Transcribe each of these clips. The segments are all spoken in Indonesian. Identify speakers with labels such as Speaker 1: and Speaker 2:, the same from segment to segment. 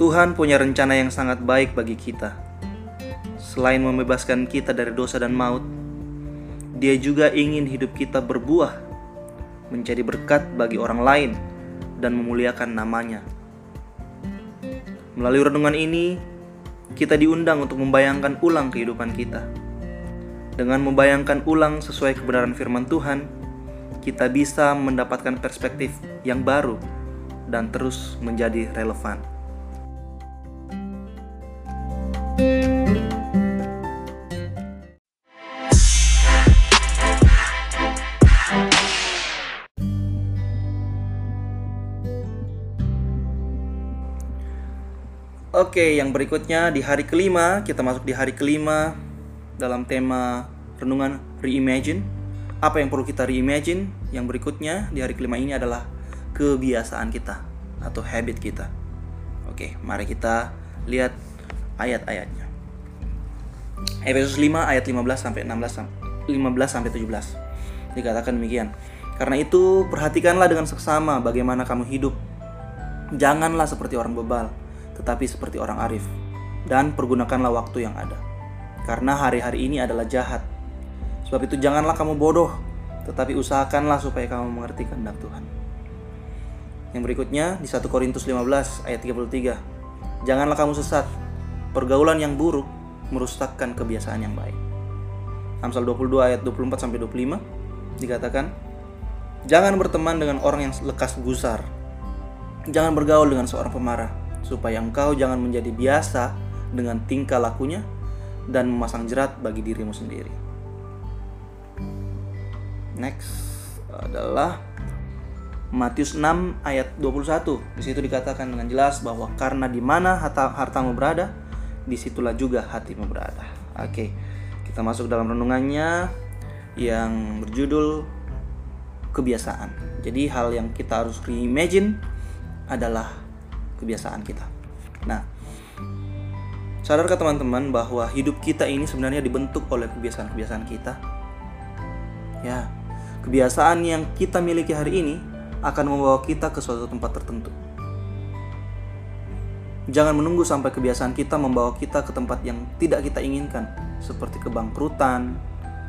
Speaker 1: Tuhan punya rencana yang sangat baik bagi kita. Selain membebaskan kita dari dosa dan maut, Dia juga ingin hidup kita berbuah, menjadi berkat bagi orang lain, dan memuliakan namanya. Melalui renungan ini, kita diundang untuk membayangkan ulang kehidupan kita. Dengan membayangkan ulang sesuai kebenaran firman Tuhan, kita bisa mendapatkan perspektif yang baru dan terus menjadi relevan. Oke, yang berikutnya di hari kelima, kita masuk di hari kelima dalam tema renungan reimagine. Apa yang perlu kita reimagine? Yang berikutnya di hari kelima ini adalah kebiasaan kita atau habit kita. Oke, mari kita lihat ayat-ayatnya. Efesus 5 ayat 15 sampai 16 15 sampai 17. Dikatakan demikian. Karena itu, perhatikanlah dengan seksama bagaimana kamu hidup. Janganlah seperti orang bebal, tetapi seperti orang arif. Dan pergunakanlah waktu yang ada. Karena hari-hari ini adalah jahat. Sebab itu janganlah kamu bodoh, tetapi usahakanlah supaya kamu mengerti kehendak Tuhan. Yang berikutnya di 1 Korintus 15 ayat 33. Janganlah kamu sesat. Pergaulan yang buruk merusakkan kebiasaan yang baik. Amsal 22 ayat 24 sampai 25 dikatakan, "Jangan berteman dengan orang yang lekas gusar. Jangan bergaul dengan seorang pemarah, supaya engkau jangan menjadi biasa dengan tingkah lakunya dan memasang jerat bagi dirimu sendiri." Next adalah Matius 6 ayat 21. Di situ dikatakan dengan jelas bahwa karena di mana harta hartamu berada, di situlah juga hatimu berada. Oke, kita masuk dalam renungannya yang berjudul kebiasaan. Jadi hal yang kita harus reimagine adalah kebiasaan kita. Nah, sadarkah teman-teman bahwa hidup kita ini sebenarnya dibentuk oleh kebiasaan-kebiasaan kita? Ya, kebiasaan yang kita miliki hari ini akan membawa kita ke suatu tempat tertentu. Jangan menunggu sampai kebiasaan kita membawa kita ke tempat yang tidak kita inginkan, seperti kebangkrutan,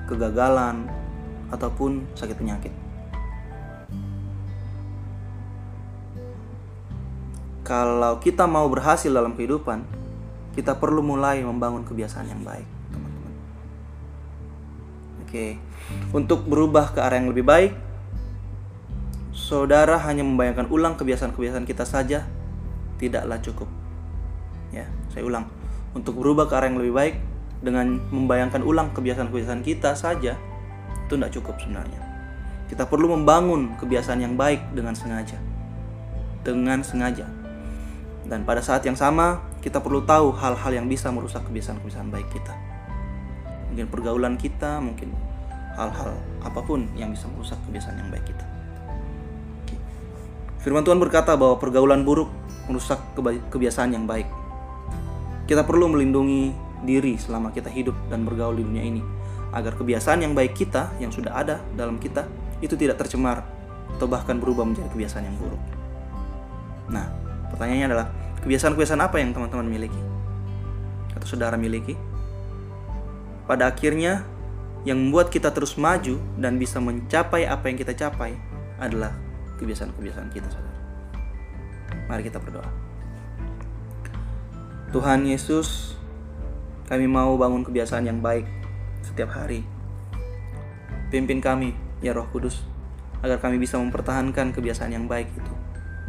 Speaker 1: kegagalan, ataupun sakit penyakit. Kalau kita mau berhasil dalam kehidupan, kita perlu mulai membangun kebiasaan yang baik, teman-teman. Oke, untuk berubah ke arah yang lebih baik, saudara hanya membayangkan ulang kebiasaan-kebiasaan kita saja tidaklah cukup. Ya, saya ulang. Untuk berubah ke arah yang lebih baik dengan membayangkan ulang kebiasaan-kebiasaan kita saja itu tidak cukup sebenarnya. Kita perlu membangun kebiasaan yang baik dengan sengaja. Dengan sengaja. Dan pada saat yang sama, kita perlu tahu hal-hal yang bisa merusak kebiasaan-kebiasaan baik kita. Mungkin pergaulan kita, mungkin hal-hal apa pun yang bisa merusak kebiasaan yang baik kita. Firman Tuhan berkata bahwa pergaulan buruk merusak kebiasaan yang baik. Kita perlu melindungi diri selama kita hidup dan bergaul di dunia ini, agar kebiasaan yang baik kita yang sudah ada dalam kita itu tidak tercemar atau bahkan berubah menjadi kebiasaan yang buruk. Nah, pertanyaannya adalah kebiasaan-kebiasaan apa yang teman-teman miliki atau saudara miliki? Pada akhirnya, yang membuat kita terus maju dan bisa mencapai apa yang kita capai adalah kebiasaan-kebiasaan kita, saudara. Mari kita berdoa. Tuhan Yesus, kami mau bangun kebiasaan yang baik setiap hari. Pimpin kami, ya Roh Kudus, agar kami bisa mempertahankan kebiasaan yang baik itu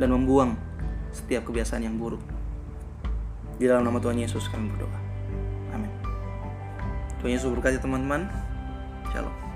Speaker 1: dan membuang setiap kebiasaan yang buruk. Di dalam nama Tuhan Yesus kami berdoa. Amin. Tuhan Yesus berkati teman-teman. Shalom.